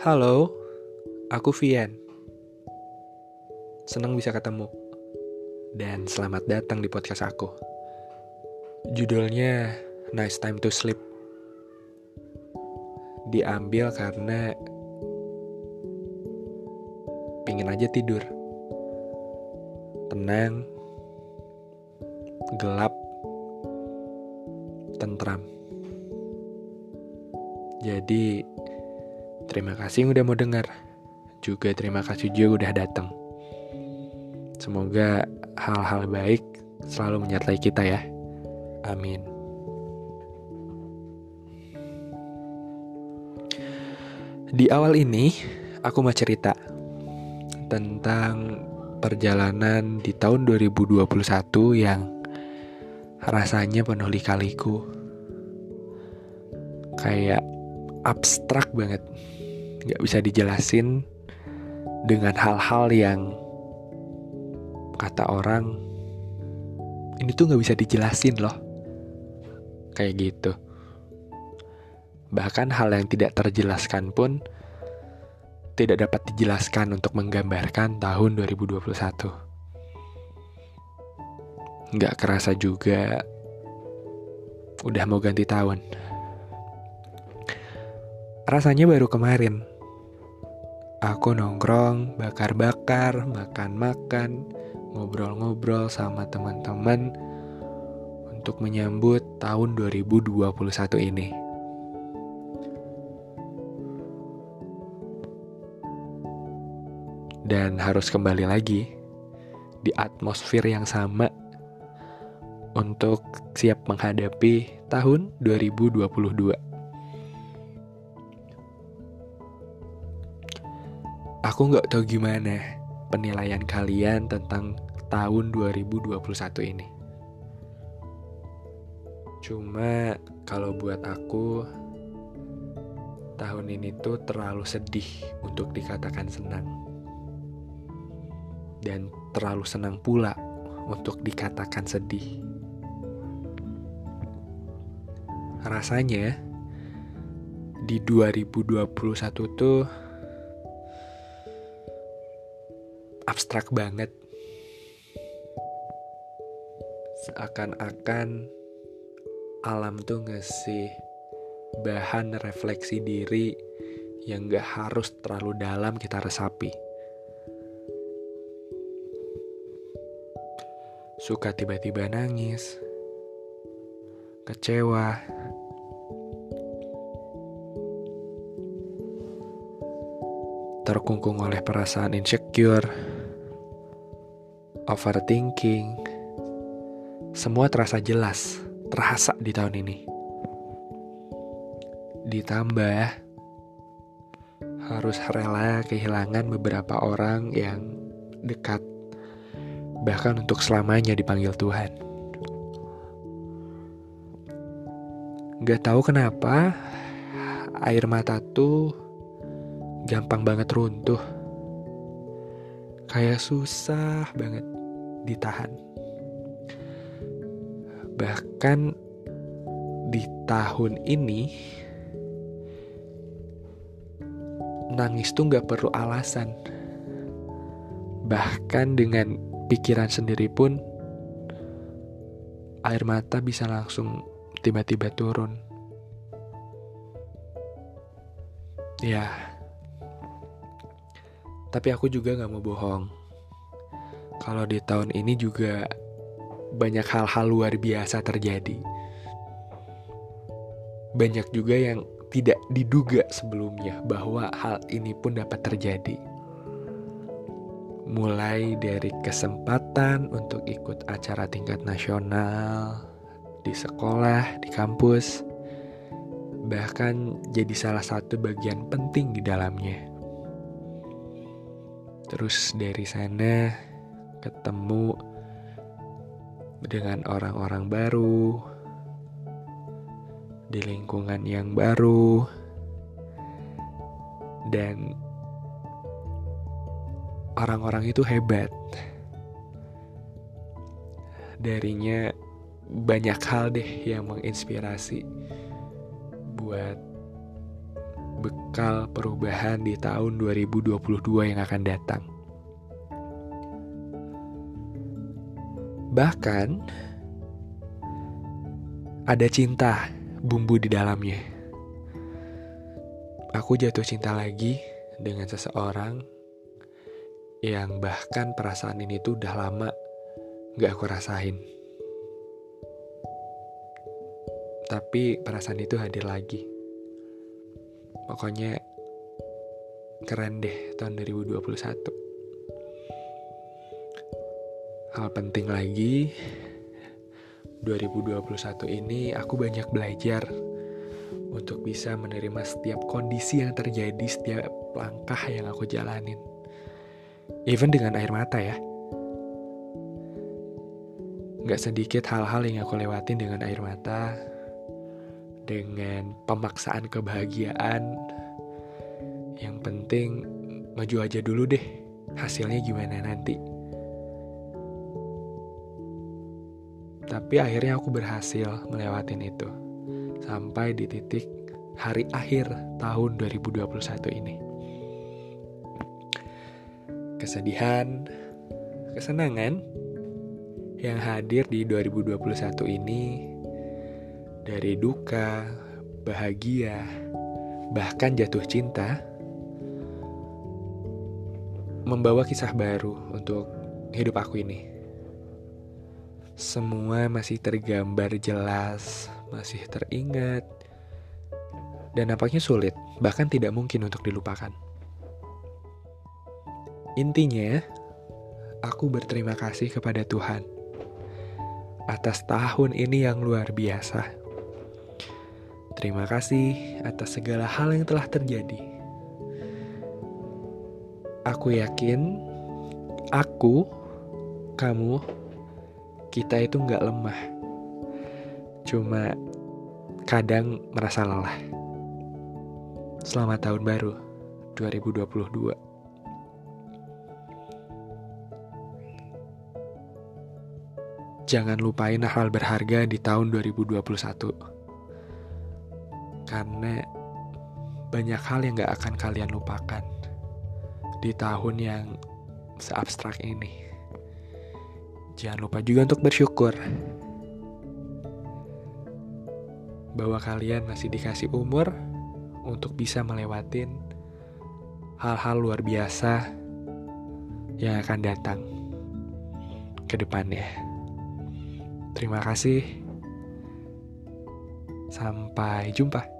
Halo, aku Vian. Senang bisa ketemu. Dan selamat datang di podcast aku. Judulnya Nice Time to Sleep. Diambil karena pingin aja tidur. Tenang, gelap, tentram. Jadi, terima kasih udah mau dengar. Juga terima kasih juga udah datang. Semoga hal-hal baik selalu menyertai kita ya. Amin. Di awal ini, aku mau cerita tentang perjalanan di tahun 2021 yang rasanya penuh lika-liku. Kayak abstrak banget. Nggak bisa dijelasin dengan hal-hal yang kata orang ini tuh nggak bisa dijelasin loh. Kayak gitu. Bahkan hal yang tidak terjelaskan pun tidak dapat dijelaskan untuk menggambarkan tahun 2021 nggak kerasa juga udah mau ganti tahun Rasanya baru kemarin. Aku nongkrong, bakar-bakar, makan-makan, ngobrol-ngobrol sama teman-teman untuk menyambut tahun 2021 ini. Dan harus kembali lagi di atmosfer yang sama untuk siap menghadapi tahun 2022. Aku nggak tahu gimana penilaian kalian tentang tahun 2021 ini. Cuma kalau buat aku tahun ini tuh terlalu sedih untuk dikatakan senang. Dan terlalu senang pula untuk dikatakan sedih. Rasanya di 2021 tuh abstrak banget. Seakan-akan alam tuh ngasih bahan refleksi diri yang gak harus terlalu dalam kita resapi. Suka tiba-tiba nangis, kecewa, terkungkung oleh perasaan insecure, overthinking, semua terasa jelas, terasa di tahun ini. Ditambah harus rela kehilangan beberapa orang yang dekat, bahkan untuk selamanya dipanggil Tuhan. Gak tahu kenapa air mata tuh gampang banget runtuh. Kayak susah banget ditahan. Bahkan di tahun ini nangis tuh nggak perlu alasan. Bahkan dengan pikiran sendiri pun air mata bisa langsung tiba-tiba turun. Ya, tapi aku juga gak mau bohong kalau di tahun ini juga banyak hal-hal luar biasa terjadi. Banyak juga yang tidak diduga sebelumnya bahwa hal ini pun dapat terjadi. Mulai dari kesempatan untuk ikut acara tingkat nasional di sekolah, di kampus, bahkan jadi salah satu bagian penting di dalamnya. Terus dari sana ketemu dengan orang-orang baru di lingkungan yang baru dan orang-orang itu hebat darinya banyak hal deh yang menginspirasi buat bekal perubahan di tahun 2022 yang akan datang. Bahkan ada cinta bumbu di dalamnya. Aku jatuh cinta lagi dengan seseorang yang bahkan perasaan ini tuh udah lama gak aku rasain. Tapi perasaan itu hadir lagi. Pokoknya keren deh tahun 2021. Hal penting lagi 2021 ini aku banyak belajar untuk bisa menerima setiap kondisi yang terjadi, setiap langkah yang aku jalanin. Even dengan air mata ya. Gak sedikit hal-hal yang aku lewatin dengan air mata, dengan pemaksaan kebahagiaan. Yang penting maju aja dulu deh, hasilnya gimana nanti. Tapi akhirnya aku berhasil melewatin itu sampai di titik hari akhir tahun 2021 ini. Kesedihan, kesenangan yang hadir di 2021 ini dari duka, bahagia, bahkan jatuh cinta, membawa kisah baru untuk hidup aku ini. Semua masih tergambar jelas, masih teringat, dan nampaknya sulit, bahkan tidak mungkin untuk dilupakan. Intinya, aku berterima kasih kepada Tuhan atas tahun ini yang luar biasa Terima kasih atas segala hal yang telah terjadi. Aku yakin, aku, kamu, kita itu nggak lemah. Cuma kadang merasa lelah. Selamat tahun baru 2022. Jangan lupain hal berharga di tahun 2021 karena banyak hal yang gak akan kalian lupakan di tahun yang seabstrak ini. Jangan lupa juga untuk bersyukur bahwa kalian masih dikasih umur untuk bisa melewatin hal-hal luar biasa yang akan datang ke depannya. Terima kasih. Sampai jumpa.